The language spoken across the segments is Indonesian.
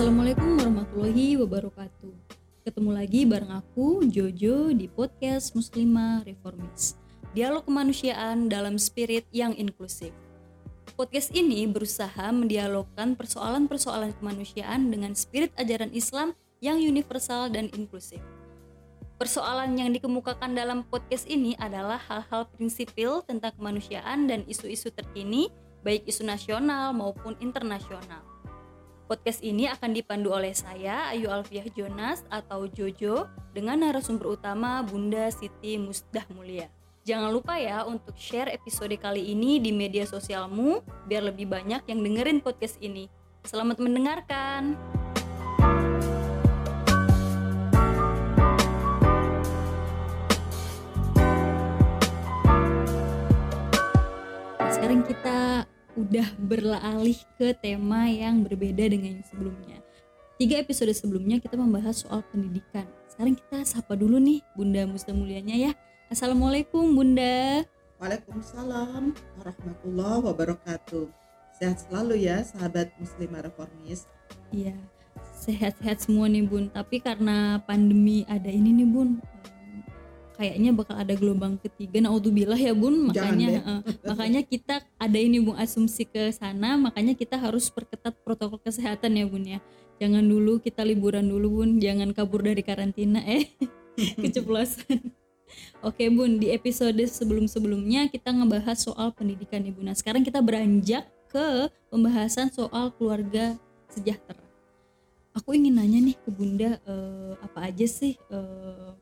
Assalamualaikum warahmatullahi wabarakatuh. Ketemu lagi bareng aku Jojo di podcast Muslimah Reformis. Dialog kemanusiaan dalam spirit yang inklusif. Podcast ini berusaha mendialogkan persoalan-persoalan kemanusiaan dengan spirit ajaran Islam yang universal dan inklusif. Persoalan yang dikemukakan dalam podcast ini adalah hal-hal prinsipil tentang kemanusiaan dan isu-isu terkini, baik isu nasional maupun internasional. Podcast ini akan dipandu oleh saya, Ayu Alfiah Jonas atau Jojo, dengan narasumber utama Bunda Siti Musdah Mulia. Jangan lupa ya untuk share episode kali ini di media sosialmu, biar lebih banyak yang dengerin podcast ini. Selamat mendengarkan! sekarang kita udah beralih ke tema yang berbeda dengan yang sebelumnya. Tiga episode sebelumnya kita membahas soal pendidikan. Sekarang kita sapa dulu nih Bunda Muslim mulianya ya. Assalamualaikum Bunda. Waalaikumsalam warahmatullahi wabarakatuh. Sehat selalu ya sahabat muslimah reformis. Iya, sehat-sehat semua nih Bun. Tapi karena pandemi ada ini nih Bun, kayaknya bakal ada gelombang ketiga. Naudzubillah ya bun. Makanya uh, makanya kita ada ini bung asumsi ke sana. Makanya kita harus perketat protokol kesehatan ya bun ya. Jangan dulu kita liburan dulu bun. Jangan kabur dari karantina eh. Keceplosan. Oke bun. Di episode sebelum-sebelumnya kita ngebahas soal pendidikan ibu. Nah sekarang kita beranjak ke pembahasan soal keluarga sejahtera. Aku ingin nanya nih ke bunda uh, apa aja sih uh,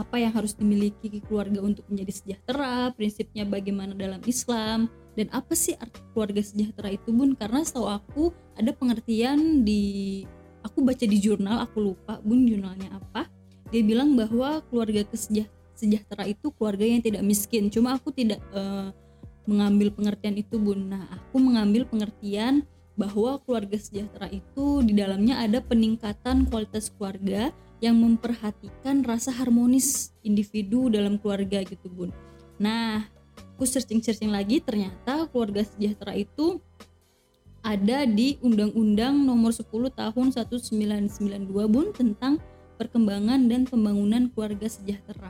apa yang harus dimiliki keluarga untuk menjadi sejahtera, prinsipnya bagaimana dalam Islam, dan apa sih arti keluarga sejahtera itu bun? Karena setahu aku ada pengertian di, aku baca di jurnal, aku lupa bun jurnalnya apa. Dia bilang bahwa keluarga sejahtera itu keluarga yang tidak miskin. Cuma aku tidak uh, mengambil pengertian itu bun. Nah aku mengambil pengertian bahwa keluarga sejahtera itu di dalamnya ada peningkatan kualitas keluarga yang memperhatikan rasa harmonis individu dalam keluarga gitu bun. Nah, aku searching-searching lagi ternyata keluarga sejahtera itu ada di Undang-Undang Nomor 10 Tahun 1992 bun tentang perkembangan dan pembangunan keluarga sejahtera.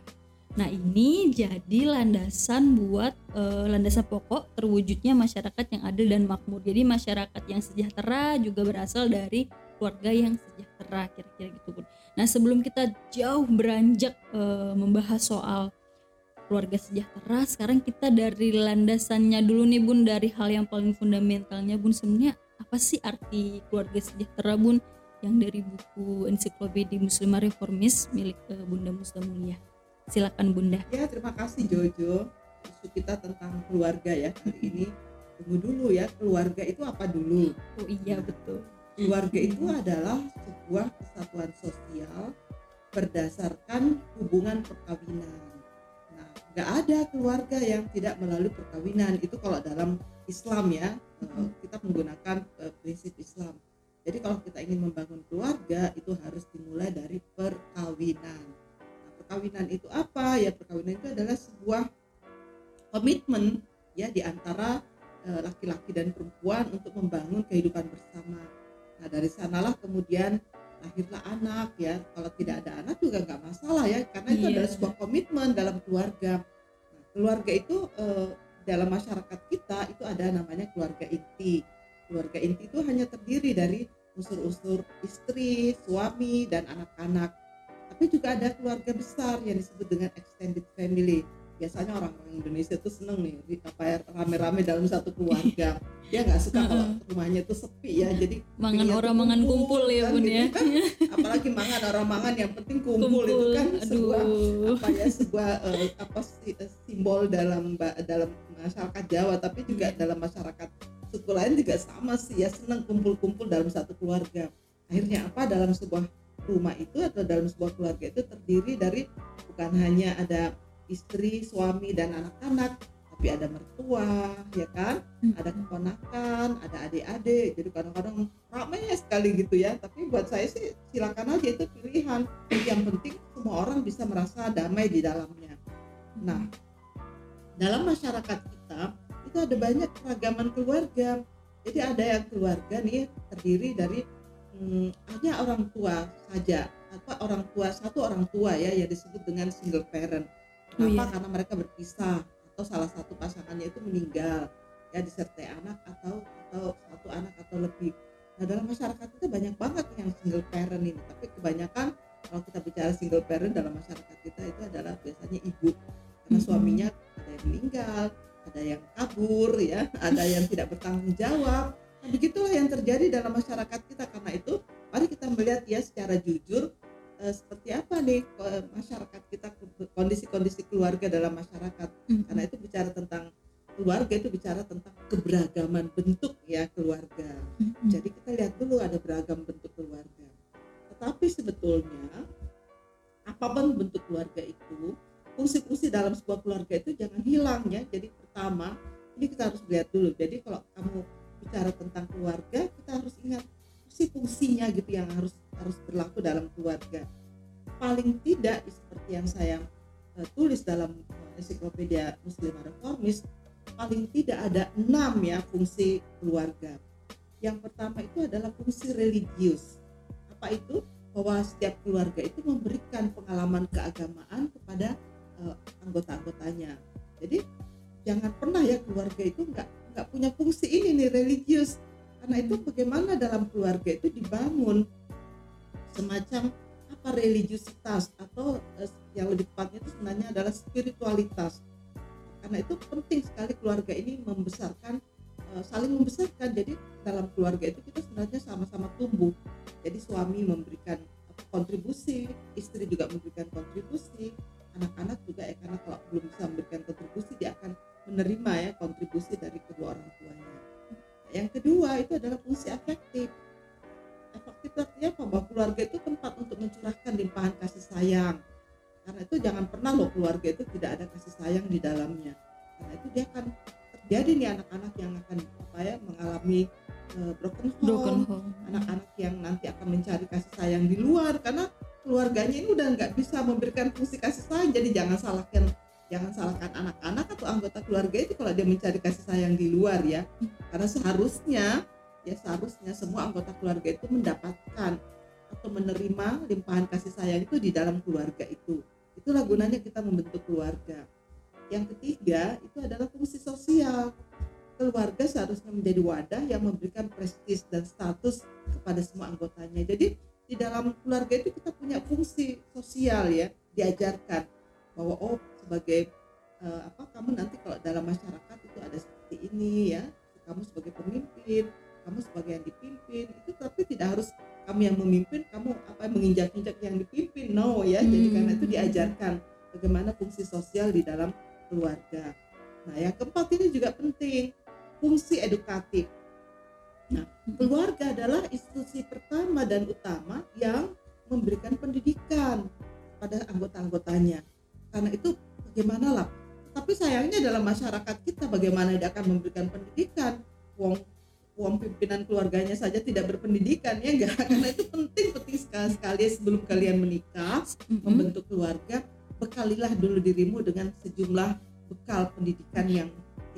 Nah ini jadi landasan buat uh, landasan pokok terwujudnya masyarakat yang adil dan makmur. Jadi masyarakat yang sejahtera juga berasal dari keluarga yang sejahtera kira-kira gitu bun. Nah sebelum kita jauh beranjak uh, membahas soal keluarga sejahtera, sekarang kita dari landasannya dulu nih bun dari hal yang paling fundamentalnya bun sebenarnya apa sih arti keluarga sejahtera bun yang dari buku ensiklopedia Muslimah Reformis milik uh, Bunda Muslim Mulia. Silakan Bunda. Ya terima kasih Jojo. Isu kita tentang keluarga ya hari ini. Tunggu dulu ya keluarga itu apa dulu? Oh iya betul keluarga itu adalah sebuah kesatuan sosial berdasarkan hubungan perkawinan. Nah, nggak ada keluarga yang tidak melalui perkawinan. Itu kalau dalam Islam ya, eh, kita menggunakan eh, prinsip Islam. Jadi kalau kita ingin membangun keluarga itu harus dimulai dari perkawinan. Nah, perkawinan itu apa? Ya perkawinan itu adalah sebuah komitmen ya di antara eh, laki-laki dan perempuan untuk membangun kehidupan bersama Nah dari sanalah kemudian lahirlah anak ya. Kalau tidak ada anak juga nggak masalah ya, karena itu iya. adalah sebuah komitmen dalam keluarga. Nah, keluarga itu eh, dalam masyarakat kita itu ada namanya keluarga inti. Keluarga inti itu hanya terdiri dari unsur-unsur istri, suami, dan anak-anak. Tapi juga ada keluarga besar yang disebut dengan extended family biasanya orang-orang Indonesia tuh seneng nih apa ya rame-rame dalam satu keluarga dia nggak suka kalau rumahnya tuh sepi ya jadi mangan orang mangan kumpul, ya bun ya gitu kan. apalagi mangan orang mangan yang penting kumpul, kumpul. itu kan Aduh. sebuah apa ya sebuah uh, apa simbol dalam dalam masyarakat Jawa tapi juga dalam masyarakat suku lain juga sama sih ya seneng kumpul-kumpul dalam satu keluarga akhirnya apa dalam sebuah rumah itu atau dalam sebuah keluarga itu terdiri dari bukan hanya ada istri, suami dan anak-anak, tapi ada mertua, ya kan? Hmm. Ada keponakan, ada adik-adik. Jadi kadang-kadang ramai sekali gitu ya. Tapi buat saya sih silakan aja itu pilihan. Yang penting semua orang bisa merasa damai di dalamnya. Nah, dalam masyarakat kita itu ada banyak keragaman keluarga. Jadi ada yang keluarga nih terdiri dari hmm, hanya orang tua saja apa orang tua satu orang tua ya yang disebut dengan single parent Oh, kenapa iya. karena mereka berpisah atau salah satu pasangannya itu meninggal ya disertai anak atau atau satu anak atau lebih. Nah dalam masyarakat kita banyak banget yang single parent ini tapi kebanyakan kalau kita bicara single parent dalam masyarakat kita itu adalah biasanya ibu. Karena suaminya ada yang meninggal ada yang kabur ya ada yang tidak bertanggung jawab. Nah begitulah yang terjadi dalam masyarakat kita. Karena itu mari kita melihat ya secara jujur eh, seperti apa nih eh, masyarakat kita kondisi-kondisi keluarga dalam masyarakat. Mm-mm. karena itu bicara tentang keluarga itu bicara tentang keberagaman bentuk ya keluarga. Mm-mm. jadi kita lihat dulu ada beragam bentuk keluarga. Tetapi sebetulnya apa pun bentuk keluarga itu fungsi-fungsi dalam sebuah keluarga itu jangan hilang ya. Jadi pertama ini kita harus lihat dulu. Jadi kalau kamu bicara tentang keluarga kita harus ingat fungsi-fungsinya gitu yang harus harus berlaku dalam keluarga. Paling tidak seperti yang saya eh, tulis dalam eh, ensiklopedia Muslimah Reformis paling tidak ada enam ya fungsi keluarga. Yang pertama itu adalah fungsi religius. Apa itu? Bahwa setiap keluarga itu memberikan pengalaman keagamaan kepada eh, anggota-anggotanya. Jadi jangan pernah ya keluarga itu nggak nggak punya fungsi ini nih religius karena itu bagaimana dalam keluarga itu dibangun semacam apa religiusitas atau eh, yang lebih tepatnya itu sebenarnya adalah spiritualitas. Karena itu penting sekali keluarga ini membesarkan eh, saling membesarkan. Jadi dalam keluarga itu kita sebenarnya sama-sama tumbuh. Jadi suami memberikan kontribusi istri juga memberikan kontribusi anak-anak juga ya karena kalau belum bisa memberikan kontribusi dia akan menerima ya kontribusi dari kedua orang yang kedua itu adalah fungsi afektif. Efektif artinya apa? Bahwa keluarga itu tempat untuk mencurahkan limpahan kasih sayang. Karena itu jangan pernah loh keluarga itu tidak ada kasih sayang di dalamnya. Karena itu dia akan terjadi nih anak-anak yang akan apa ya mengalami eh, broken home, broken home. Anak-anak yang nanti akan mencari kasih sayang di luar. Karena keluarganya ini udah nggak bisa memberikan fungsi kasih sayang. Jadi jangan salahkan jangan salahkan anak-anak atau anggota keluarga itu kalau dia mencari kasih sayang di luar ya. Karena seharusnya ya seharusnya semua anggota keluarga itu mendapatkan atau menerima limpahan kasih sayang itu di dalam keluarga itu. Itulah gunanya kita membentuk keluarga. Yang ketiga itu adalah fungsi sosial. Keluarga seharusnya menjadi wadah yang memberikan prestis dan status kepada semua anggotanya. Jadi di dalam keluarga itu kita punya fungsi sosial ya diajarkan bahwa oh sebagai eh, apa kamu nanti kalau dalam masyarakat itu ada seperti ini ya. Kamu sebagai pemimpin kamu sebagai yang dipimpin itu tapi tidak harus kamu yang memimpin kamu apa menginjak-injak yang dipimpin. No ya. Jadi Hmm. karena itu diajarkan bagaimana fungsi sosial di dalam keluarga. Nah yang keempat ini juga penting fungsi edukatif. Nah keluarga adalah institusi pertama dan utama yang memberikan pendidikan pada anggota-anggotanya karena itu bagaimana lah tapi sayangnya dalam masyarakat kita bagaimana dia akan memberikan pendidikan? Wong wong pimpinan keluarganya saja tidak berpendidikan ya enggak? Karena itu penting penting sekali sekali sebelum kalian menikah Mm-mm. membentuk keluarga bekalilah dulu dirimu dengan sejumlah bekal pendidikan yang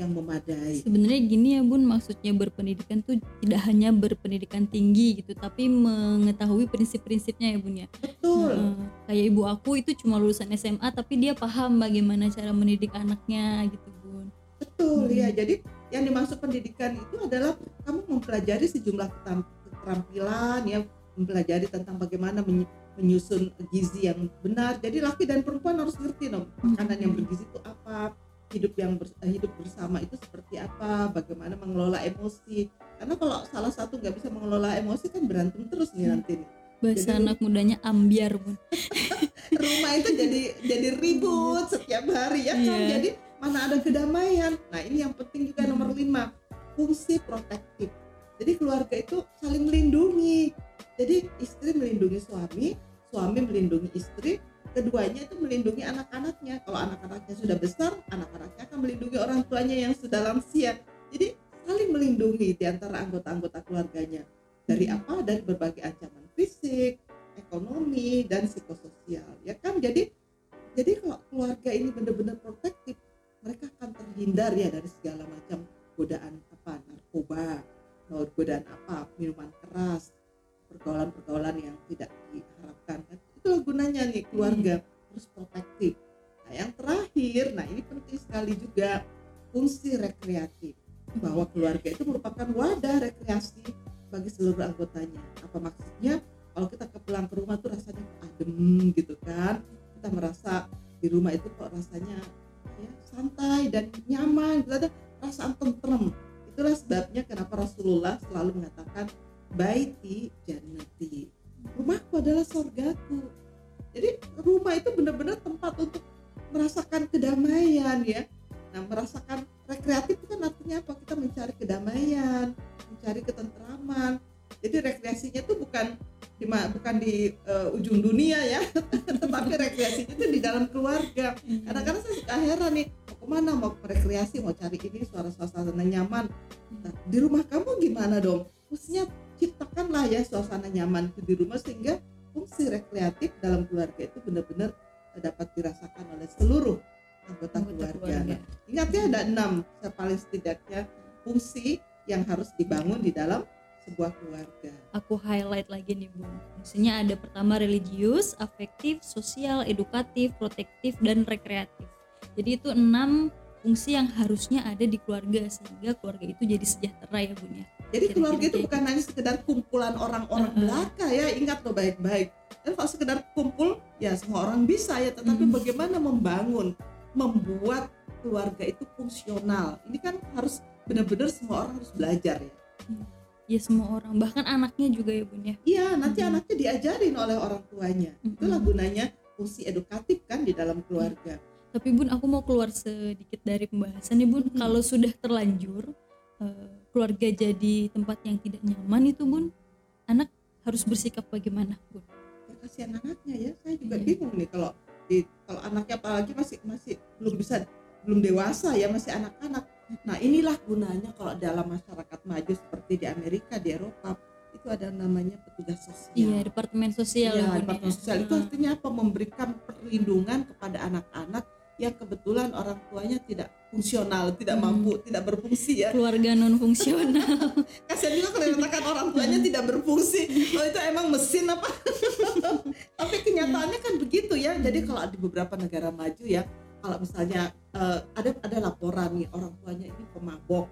yang memadai sebenarnya gini ya bun maksudnya berpendidikan tuh tidak hanya berpendidikan tinggi gitu tapi mengetahui prinsip-prinsipnya ya bun ya betul Heeh. kayak ibu aku itu cuma lulusan SMA tapi dia paham bagaimana cara mendidik anaknya gitu bun Betul Hmm. ya. Jadi yang dimaksud pendidikan itu adalah kamu mempelajari sejumlah keterampilan ya, mempelajari tentang bagaimana menyu- menyusun gizi yang benar. Jadi laki dan perempuan harus ngerti dong makanan yang bergizi itu apa, hidup yang bers- eh, hidup bersama itu seperti apa, bagaimana mengelola emosi. Karena kalau salah satu nggak bisa mengelola emosi kan berantem terus nih Hmm. nanti nih. bahasa Jadi- anak mudanya ambiar bun rumah itu jadi jadi ribut setiap hari ya kan Iya. jadi mana ada kedamaian nah ini yang penting juga nomor lima fungsi protektif jadi keluarga itu saling melindungi jadi istri melindungi suami suami melindungi istri keduanya itu melindungi anak-anaknya. Kalau anak-anaknya sudah besar anak-anaknya akan melindungi orang tuanya yang sudah lansia. Jadi saling melindungi di antara anggota-anggota keluarganya. Dari Hmm. apa? Dari berbagai ancaman fisik ekonomi dan psikososial. Ya kan? Jadi jadi kalau keluarga ini benar-benar protektif mereka akan terhindar ya dari segala macam godaan apa? Narkoba godaan apa? Minuman keras pergaulan-pergaulan yang tidak diharapkan kan itulah gunanya nih keluarga terus protektif. Nah yang terakhir nah ini penting sekali juga fungsi rekreatif. Bahwa keluarga itu merupakan wadah rekreasi bagi seluruh anggotanya. Apa maksudnya? Kalau kita ke pulang ke rumah tuh rasanya adem gitu kan? Kita merasa di rumah itu kok rasanya ya santai dan nyaman gitu ada perasaan tentrem. Itulah sebabnya kenapa Rasulullah selalu mengatakan baiti jannati rumahku adalah surgaku jadi rumah itu benar-benar tempat untuk merasakan kedamaian ya. Nah merasakan rekreatif itu kan artinya apa? Kita mencari kedamaian mencari ketentraman. Jadi rekreasinya itu bukan di bukan di uh, ujung dunia ya. Tetapi rekreasinya itu di dalam keluarga. Kadang-kadang saya suka heran nih mau ke mana? Mau rekreasi mau cari ini suara suasana nyaman. Nah, di rumah kamu gimana dong? Mestinya ciptakanlah ya suasana nyaman itu di rumah sehingga fungsi rekreatif dalam keluarga itu benar-benar dapat dirasakan oleh seluruh anggota, anggota keluarga. keluarga. Ingat ya ada enam paling setidaknya fungsi yang harus dibangun di dalam sebuah keluarga. Aku highlight lagi nih Bun. Fungsinya ada pertama religius, afektif, sosial, edukatif, protektif, dan rekreatif. Jadi itu enam fungsi yang harusnya ada di keluarga sehingga keluarga itu jadi sejahtera ya Bun ya. Jadi Kira keluarga itu bukan hanya sekedar kumpulan orang-orang uh belaka ya, ingat loh baik-baik. Dan kalau sekedar kumpul ya semua orang bisa ya, tetapi hmm. bagaimana membangun, membuat keluarga itu fungsional. Ini kan harus benar-benar semua orang harus belajar ya. Hmm ya semua orang bahkan anaknya juga ya bun ya iya nanti hmm. anaknya diajarin oleh orang tuanya hmm. itulah gunanya fungsi edukatif kan di dalam keluarga hmm. tapi bun aku mau keluar sedikit dari pembahasan nih bun hmm. kalau sudah terlanjur uh, keluarga jadi tempat yang tidak nyaman itu bun anak harus bersikap bagaimana bun kasihan anaknya ya saya juga hmm. bingung nih kalau di kalau anaknya apalagi masih masih belum bisa belum dewasa ya masih anak-anak Nah inilah gunanya kalau dalam masyarakat maju seperti di Amerika, di Eropa itu ada namanya petugas sosial. Iya, departemen sosial. Iya, departemen sosial itu artinya apa? Memberikan perlindungan kepada anak-anak yang kebetulan orang tuanya tidak fungsional, tidak hmm. mampu, tidak berfungsi ya. Keluarga non fungsional. Kasihan juga kalau dikatakan orang tuanya tidak berfungsi. Oh itu emang mesin apa? Tapi kenyataannya kan begitu ya. Jadi kalau di beberapa negara maju ya, kalau misalnya uh, ada ada laporan nih orang tuanya ini pemabok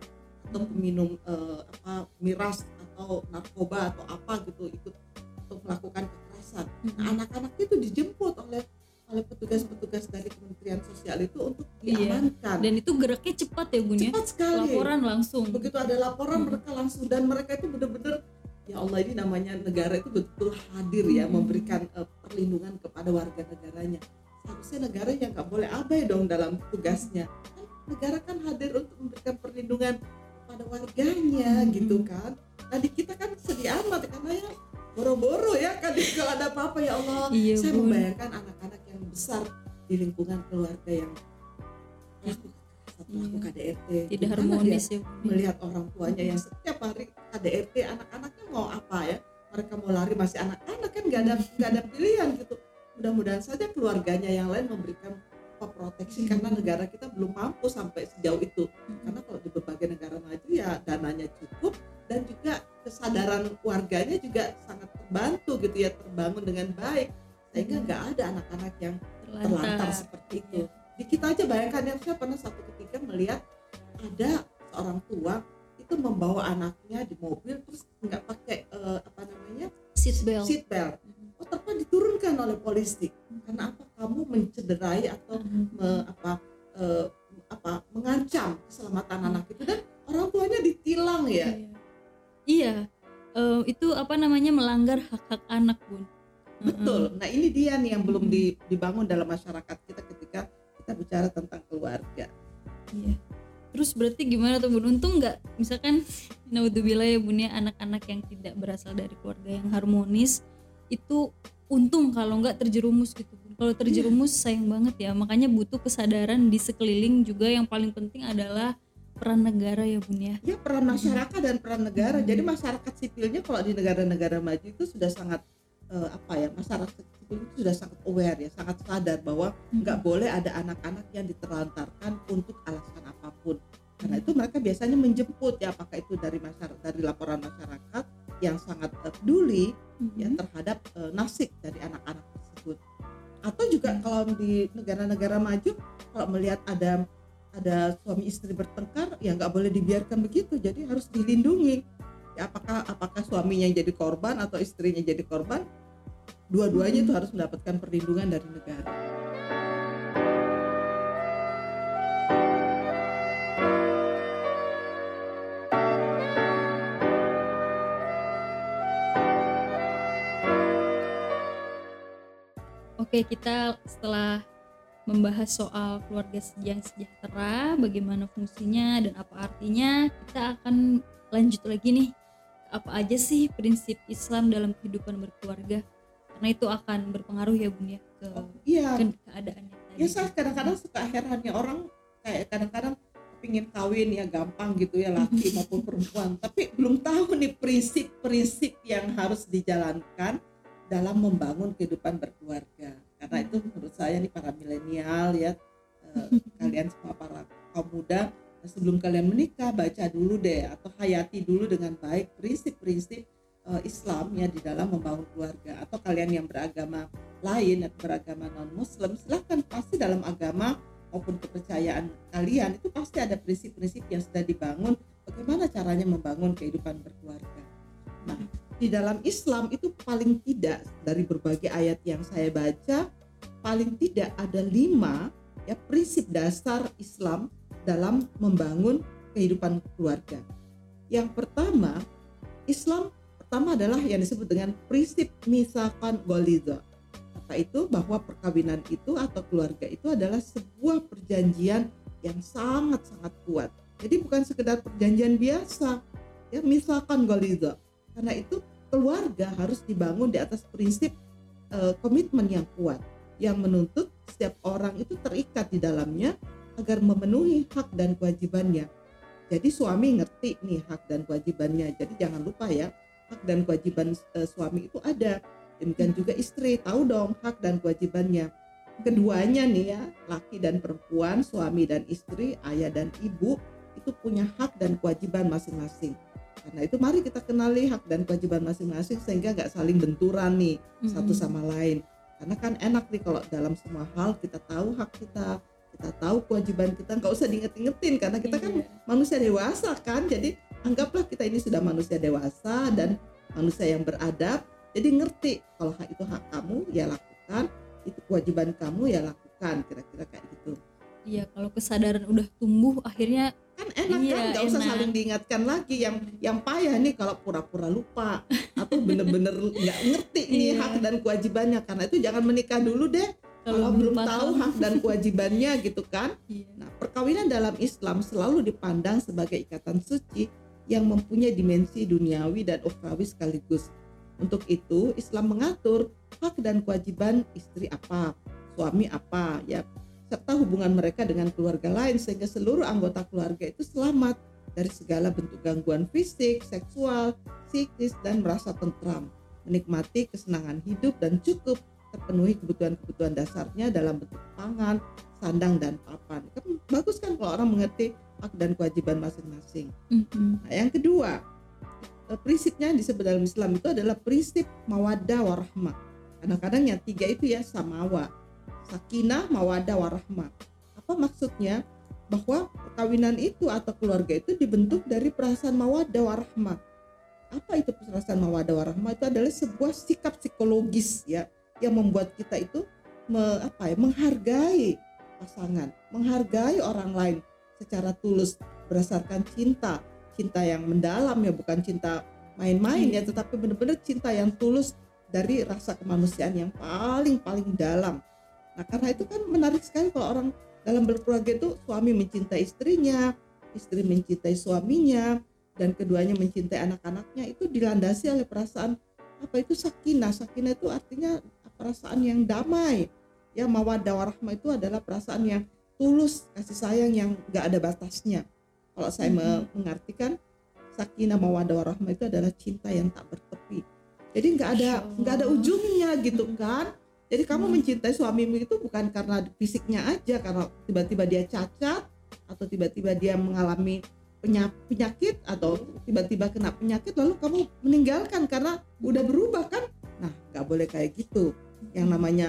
atau peminum uh, apa miras atau narkoba atau apa gitu ikut untuk melakukan kekerasan. Nah, anak-anak itu dijemput oleh oleh petugas-petugas dari Kementerian Sosial itu untuk iya. diamankan. Dan itu geraknya cepat ya Bun ya? Cepat sekali. Laporan langsung. Begitu ada laporan hmm. mereka langsung dan mereka itu benar-benar ya Allah ini namanya negara itu betul hadir ya hmm. memberikan uh, perlindungan kepada warga negaranya seharusnya negara yang nggak boleh abai dong dalam tugasnya kan negara kan hadir untuk memberikan perlindungan pada warganya hmm. gitu kan nah di kita kan sedih amat karena ya boro-boro ya kan kalau ada apa-apa ya Allah iya, saya bun. membayangkan anak-anak besar di lingkungan keluarga yang iya. KDRT tidak harmonis ya melihat orang tuanya yang setiap hari KDRT anak-anaknya mau apa ya? Mereka mau lari masih anak-anak kan nggak ada nggak ada pilihan gitu. Mudah-mudahan saja keluarganya yang lain memberikan proteksi karena negara kita belum mampu sampai sejauh itu. Karena kalau di berbagai negara maju ya dananya cukup dan juga kesadaran warganya juga sangat terbantu gitu ya terbangun dengan baik sehingga nggak ada anak-anak yang terlantar, terlantar seperti itu. Di kita aja bayangkan ya saya pernah satu ketika melihat ada seorang tua itu membawa anaknya di mobil terus nggak pakai uh, apa namanya seat belt. seat belt. Oh ternyata diturunkan oleh polisi. Karena apa? Kamu mencederai atau hmm. me, apa uh, apa mengancam keselamatan hmm. anak itu. Dan orang tuanya ditilang ya. Iya, iya. Uh, itu apa namanya melanggar hak hak anak bun betul. Nah ini dia nih yang belum dibangun dalam masyarakat kita ketika kita bicara tentang keluarga. Iya. Terus berarti gimana tuh bun? Untung nggak misalkan naudzubillah ya bun ya anak-anak yang tidak berasal dari keluarga yang harmonis itu untung kalau nggak terjerumus gitu kalau terjerumus iya. sayang banget ya. Makanya butuh kesadaran di sekeliling juga. Yang paling penting adalah peran negara ya bun ya. Ya peran masyarakat dan peran negara. Hmm. jadi masyarakat sipilnya kalau di negara-negara maju itu sudah sangat uh, apa ya masyarakat sipil itu sudah sangat aware ya sangat sadar bahwa hmm. nggak hmm. boleh ada anak-anak yang diterlantarkan untuk alasan apa pun. Karena hmm. itu mereka biasanya menjemput ya apakah itu dari masyarakat dari laporan masyarakat yang sangat peduli ya, hmm. ya terhadap uh, nasib dari anak-anak tersebut. Atau juga hmm. kalau di negara-negara maju kalau melihat ada ada suami istri bertengkar ya nggak boleh dibiarkan begitu. Jadi harus dilindungi apakah apakah suaminya jadi korban atau istrinya jadi korban dua-duanya itu harus mendapatkan perlindungan dari negara. Oke, kita setelah membahas soal keluarga yang sejahtera, bagaimana fungsinya dan apa artinya, kita akan lanjut lagi nih. Apa aja sih prinsip Islam dalam kehidupan berkeluarga? Karena itu akan berpengaruh ya Bun ya ke, oh, iya. ke keadaannya. Ya saya kadang-kadang suka heran ya orang kayak kadang-kadang pingin kawin ya gampang gitu ya laki maupun perempuan tapi belum tahu nih prinsip-prinsip yang harus dijalankan dalam membangun kehidupan berkeluarga karena itu menurut saya nih para milenial ya eh, kalian semua para kaum muda sebelum kalian menikah baca dulu deh atau hayati dulu dengan baik prinsip-prinsip eh, Islam ya di dalam membangun keluarga atau kalian yang beragama lain atau beragama non Muslim silahkan pasti dalam agama maupun kepercayaan kalian itu pasti ada prinsip-prinsip yang sudah dibangun bagaimana caranya membangun kehidupan berkeluarga. Nah, di dalam Islam itu paling tidak dari berbagai ayat yang saya baca paling tidak ada lima ya prinsip dasar Islam dalam membangun kehidupan keluarga. Yang pertama, Islam pertama adalah yang disebut dengan prinsip misalkan goliza. Apa itu? Bahwa perkawinan itu atau keluarga itu adalah sebuah perjanjian yang sangat-sangat kuat. Jadi bukan sekedar perjanjian biasa, ya misalkan goliza. Karena itu keluarga harus dibangun di atas prinsip uh, komitmen yang kuat yang menuntut setiap orang itu terikat di dalamnya agar memenuhi hak dan kewajibannya. Jadi suami ngerti nih hak dan kewajibannya. Jadi jangan lupa ya, hak dan kewajiban uh, suami itu ada. Demikian juga istri tahu dong hak dan kewajibannya. Keduanya nih ya, laki dan perempuan, suami dan istri, ayah dan ibu itu punya hak dan kewajiban masing-masing. Karena itu mari kita kenali hak dan kewajiban masing-masing sehingga nggak saling benturan nih mm-hmm. satu sama lain. Karena kan enak nih kalau dalam semua hal kita tahu hak kita, kita tahu kewajiban kita, nggak usah diinget-ingetin karena kita kan iya. manusia dewasa kan. Jadi anggaplah kita ini sudah manusia dewasa dan manusia yang beradab. Jadi ngerti kalau hak itu hak kamu ya lakukan, itu kewajiban kamu ya lakukan. Kira-kira kayak gitu. Iya, kalau kesadaran udah tumbuh akhirnya kan enak iya, kan nggak usah saling diingatkan lagi yang yang payah nih kalau pura-pura lupa atau bener-bener nggak ngerti nih iya. hak dan kewajibannya karena itu jangan menikah dulu deh kalau, belum tahu hak dan kewajibannya gitu kan. Iya. nah perkawinan dalam Islam selalu dipandang sebagai ikatan suci yang mempunyai dimensi duniawi dan ukhrawi sekaligus. Untuk itu Islam mengatur hak dan kewajiban istri apa suami apa ya serta hubungan mereka dengan keluarga lain sehingga seluruh anggota keluarga itu selamat dari segala bentuk gangguan fisik, seksual, psikis dan merasa tentram, menikmati kesenangan hidup dan cukup terpenuhi kebutuhan-kebutuhan dasarnya dalam bentuk pangan, sandang dan papan. Kan bagus kan kalau orang mengerti hak dan kewajiban masing-masing. Mm-hmm. Nah, yang kedua, eh, prinsipnya disebut dalam Islam itu adalah prinsip mawadah warahmah. Kadang-kadang yang tiga itu ya samawa sakinah, mawadah, warahmah. Apa maksudnya? Bahwa perkawinan itu atau keluarga itu dibentuk dari perasaan mawadah, warahmah. Apa itu perasaan mawadah, warahmah? Itu adalah sebuah sikap psikologis ya yang membuat kita itu me, apa ya, menghargai pasangan, menghargai orang lain secara tulus berdasarkan cinta, cinta yang mendalam ya bukan cinta main-main ya tetapi benar-benar cinta yang tulus dari rasa kemanusiaan yang paling paling dalam. Nah karena itu kan menarik sekali kalau orang dalam berkeluarga itu suami mencintai istrinya, istri mencintai suaminya, dan keduanya mencintai anak-anaknya. Itu dilandasi oleh perasaan apa itu sakinah. Sakinah itu artinya perasaan yang damai. Ya mawadah warahmah itu adalah perasaan yang tulus, kasih sayang yang gak ada batasnya. Kalau saya mm-hmm. mengartikan sakinah mawadah warahmah itu adalah cinta yang tak bertepi. Jadi nggak ada nggak ada ujungnya gitu kan jadi kamu hmm. mencintai suamimu itu bukan karena fisiknya aja, karena tiba-tiba dia cacat atau tiba-tiba dia mengalami penyakit atau tiba-tiba kena penyakit lalu kamu meninggalkan karena udah berubah kan? Nah, nggak boleh kayak gitu. Yang namanya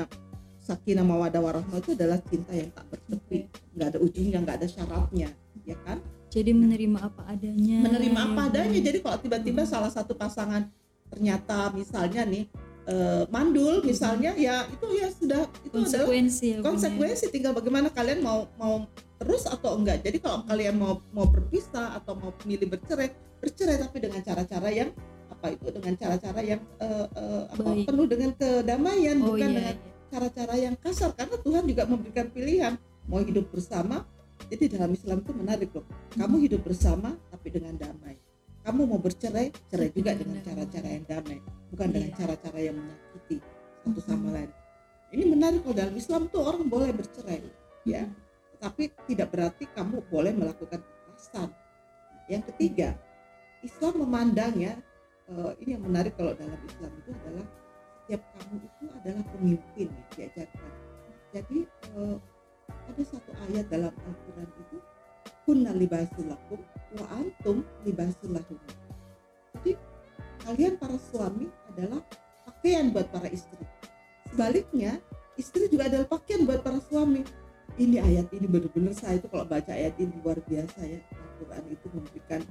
sakinah mawadah warahmah itu adalah cinta yang tak bertepi. Nggak ada ujungnya nggak ada syaratnya ya kan? Jadi menerima apa adanya. Menerima apa adanya. jadi kalau tiba-tiba salah satu pasangan ternyata misalnya nih uh, mandul misalnya ya itu ya sudah itu konsekuensi adalah ya, konsekuensi. ya. tinggal bagaimana kalian mau mau terus atau enggak. Jadi kalau kalian mau mau berpisah atau mau milih bercerai bercerai tapi dengan cara-cara yang apa itu dengan cara-cara yang uh, uh, apa, penuh dengan kedamaian oh, bukan iya, dengan iya. cara-cara yang kasar. Karena Tuhan juga memberikan pilihan mau hidup bersama jadi dalam Islam itu menarik loh. Kamu hidup bersama tapi dengan damai. Kamu mau bercerai cerai juga dengan cara-cara yang damai bukan dengan iya. cara-cara yang menyakiti satu sama lain. Ini menarik kalau dalam Islam tuh orang boleh bercerai ya. Tapi tidak berarti kamu boleh melakukan kekerasan. Yang ketiga Islam memandang ya uh, ini yang menarik kalau dalam Islam itu adalah setiap kamu itu adalah pemimpin ya, diajarkan. Jadi uh, ada satu ayat dalam Al-Quran itu kunna libasulakum wa antum libasulahum jadi kalian para suami adalah pakaian buat para istri. Sebaliknya istri juga adalah pakaian buat para suami. Ini ayat ini benar-benar saya itu kalau baca ayat ini luar biasa ya. Al-Quran itu memberikan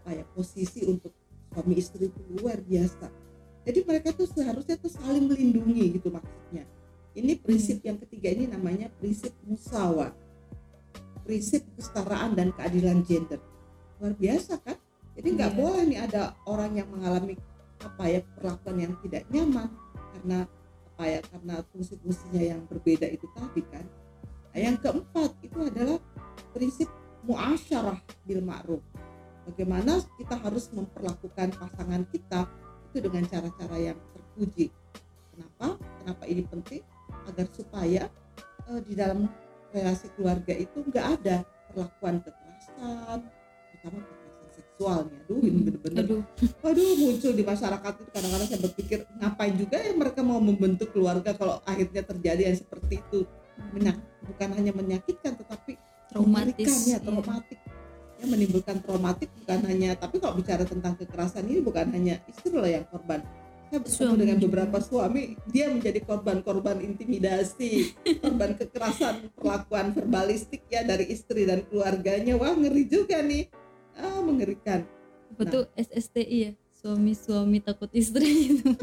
apa ya posisi untuk suami istri itu luar biasa. Jadi mereka tuh seharusnya tuh saling melindungi gitu maksudnya. Ini prinsip hmm. yang ketiga ini namanya prinsip musawa. Prinsip kesetaraan dan keadilan gender. Luar biasa kan? Jadi nggak yeah. boleh nih ada orang yang mengalami apa ya perlakuan yang tidak nyaman karena apa ya karena fungsi-fungsinya yang berbeda itu tadi kan. Nah, yang keempat itu adalah prinsip muasyarah bil ma'ruf bagaimana kita harus memperlakukan pasangan kita itu dengan cara-cara yang terpuji. Kenapa? Kenapa ini penting? Agar supaya uh, di dalam relasi keluarga itu nggak ada perlakuan kekerasan terutama kekerasan seksualnya. Aduh ini bener-bener. Aduh. aduh muncul di masyarakat itu kadang-kadang saya berpikir ngapain juga ya mereka mau membentuk keluarga kalau akhirnya terjadi yang seperti itu? Menyak, bukan hanya menyakitkan tetapi traumatis ya traumatik menimbulkan traumatik bukan hanya tapi kalau bicara tentang kekerasan ini bukan hanya istri loh yang korban. Saya bertemu dengan beberapa suami dia menjadi korban-korban intimidasi korban kekerasan perlakuan verbalistik ya dari istri dan keluarganya. Wah ngeri juga nih. Ah mengerikan. Betul nah. SSTI ya? Suami-suami takut istri. Itu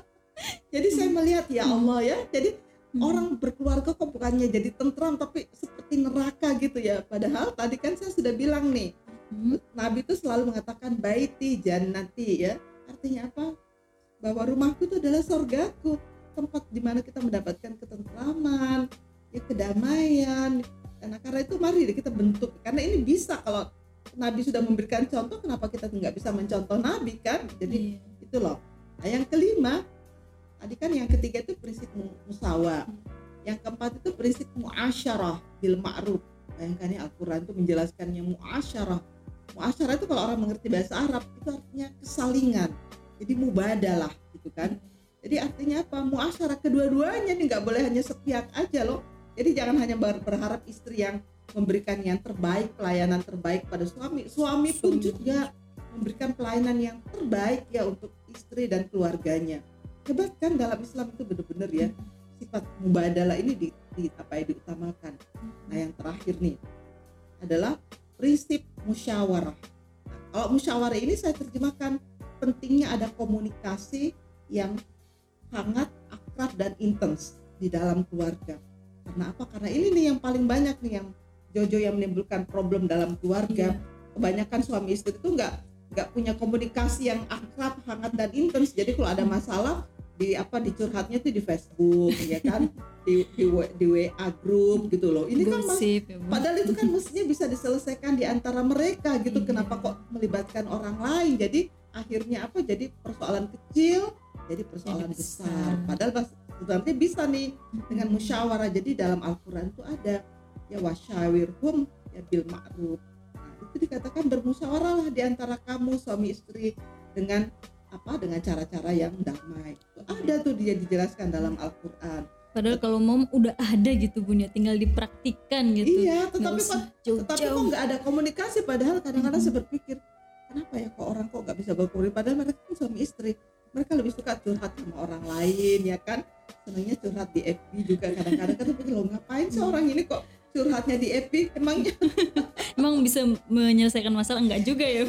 jadi saya melihat ya Allah ya. Jadi hmm. orang berkeluarga kok bukannya jadi tentram tapi seperti neraka gitu ya padahal tadi kan saya sudah bilang nih hmm. Nabi itu selalu mengatakan baiti jannati ya artinya apa bahwa rumahku itu adalah sorgaku tempat di mana kita mendapatkan ketentraman ya kedamaian karena karena itu mari kita bentuk karena ini bisa kalau Nabi sudah memberikan contoh kenapa kita nggak bisa mencontoh Nabi kan jadi iya. itu loh nah yang kelima tadi kan yang ketiga itu prinsip musawa. Yang keempat itu prinsip muasyarah bil ma'ruf. Bayangkan ya Al-Quran itu menjelaskannya muasyarah. Muasyarah itu kalau orang mengerti bahasa Arab itu artinya kesalingan. Jadi mubadalah gitu kan. Jadi artinya apa? Muasyarah kedua-duanya nih nggak boleh hanya sepihak aja loh. Jadi jangan hanya berharap istri yang memberikan yang terbaik pelayanan terbaik pada suami. Suami pun juga memberikan pelayanan yang terbaik ya untuk istri dan keluarganya hebat kan dalam Islam itu benar-benar ya sifat mubadalah ini di, di apa ya diutamakan nah yang terakhir nih adalah prinsip musyawarah nah, kalau musyawarah ini saya terjemahkan pentingnya ada komunikasi yang hangat, akrab dan intens di dalam keluarga. Karena apa? Karena ini nih yang paling banyak nih yang Jojo yang menimbulkan problem dalam keluarga. Iya. Kebanyakan suami istri itu nggak nggak punya komunikasi yang akrab, hangat dan intens. Jadi kalau ada masalah di apa dicurhatnya itu di Facebook ya kan? Di, di, di WA grup gitu loh. Ini kan mas, ya, padahal itu kan mestinya bisa diselesaikan di antara mereka gitu. Iya. kenapa kok melibatkan orang lain? Jadi akhirnya apa? Jadi persoalan kecil jadi persoalan jadi besar. besar. Padahal berarti bisa nih dengan musyawarah. Jadi dalam Al-Quran itu ada ya wasyawirhum ya bil ma'ruf. Nah, itu dikatakan bermusyawarah lah di antara kamu suami istri dengan apa dengan cara-cara yang damai ada tuh dia dijelaskan dalam Al-Quran Padahal kalau mau udah ada gitu bun ya, tinggal dipraktikkan gitu. Iya, tetapi jauh -jauh. tetapi kok nggak ada komunikasi. Padahal kadang-kadang hmm. saya berpikir, kenapa ya kok orang kok nggak bisa berkomunikasi padahal mereka kan suami istri mereka lebih suka curhat sama orang lain ya kan senangnya curhat di FB juga kadang-kadang kan pikir lo ngapain sih orang ini kok curhatnya di FB emangnya emang bisa menyelesaikan masalah? Enggak juga ya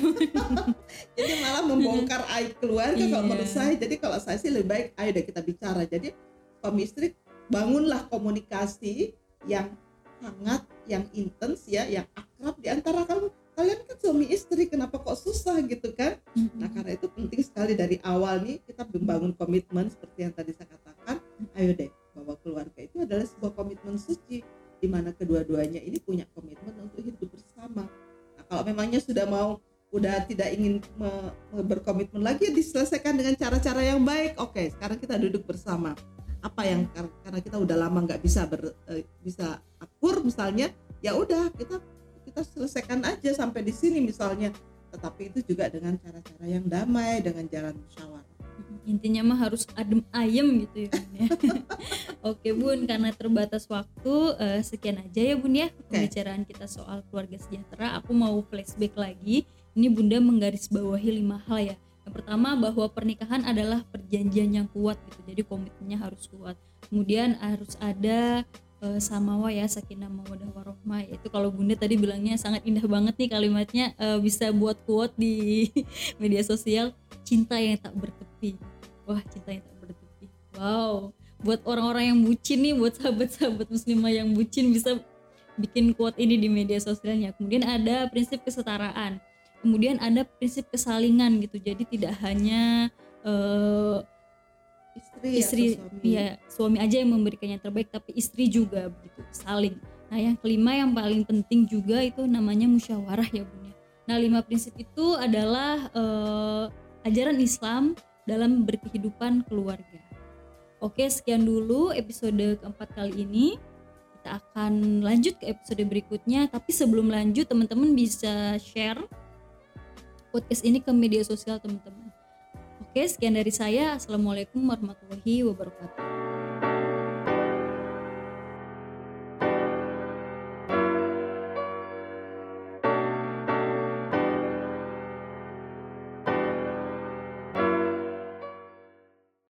jadi malah membongkar aib keluarga kalau Iya. menurut saya. Jadi kalau saya sih lebih baik ayo deh kita bicara. Jadi suami istri bangunlah komunikasi yang hangat yang intens ya yang akrab di antara kamu. Kalian kan suami istri kenapa kok susah gitu kan? Nah karena itu penting sekali dari awal nih kita membangun komitmen seperti yang tadi saya katakan. Ayo deh bahwa keluarga itu adalah sebuah komitmen suci di mana kedua-duanya ini punya komitmen untuk hidup bersama. Nah kalau memangnya sudah mau udah tidak ingin me- me- berkomitmen lagi ya diselesaikan dengan cara-cara yang baik. Oke sekarang kita duduk bersama. Apa yang kar- karena kita udah lama nggak bisa ber, eh, bisa akur misalnya ya udah kita kita selesaikan aja sampai di sini misalnya tetapi itu juga dengan cara-cara yang damai dengan jalan musyawarah intinya mah harus adem ayem gitu ya Bun ya. Oke Bun, karena terbatas waktu eh, sekian aja ya Bun ya pembicaraan kita soal keluarga sejahtera. Aku mau flashback lagi. Ini Bunda menggarisbawahi lima hal ya. Yang pertama bahwa pernikahan adalah perjanjian yang kuat gitu. Jadi komitmennya harus kuat. Kemudian harus ada eh, samawa ya sakinah mawadah warohmah itu kalau bunda tadi bilangnya sangat indah banget nih kalimatnya eh, bisa buat quote di media sosial cinta yang tak bertepi wah cinta yang tak bertepi wow. Buat orang-orang yang bucin nih buat sahabat-sahabat muslimah yang bucin bisa bikin quote ini di media sosialnya. Kemudian ada prinsip kesetaraan. Kemudian ada prinsip kesalingan gitu. Jadi tidak hanya eh, istri, istri suami. ya suami aja yang memberikan yang terbaik tapi istri juga begitu saling. Nah yang kelima yang paling penting juga itu namanya musyawarah ya bun ya. Nah lima prinsip itu adalah eh, ajaran Islam dalam berkehidupan keluarga oke sekian dulu episode keempat kali ini kita akan lanjut ke episode berikutnya tapi sebelum lanjut teman-teman bisa share podcast ini ke media sosial teman-teman Oke, sekian dari saya. Assalamualaikum warahmatullahi wabarakatuh.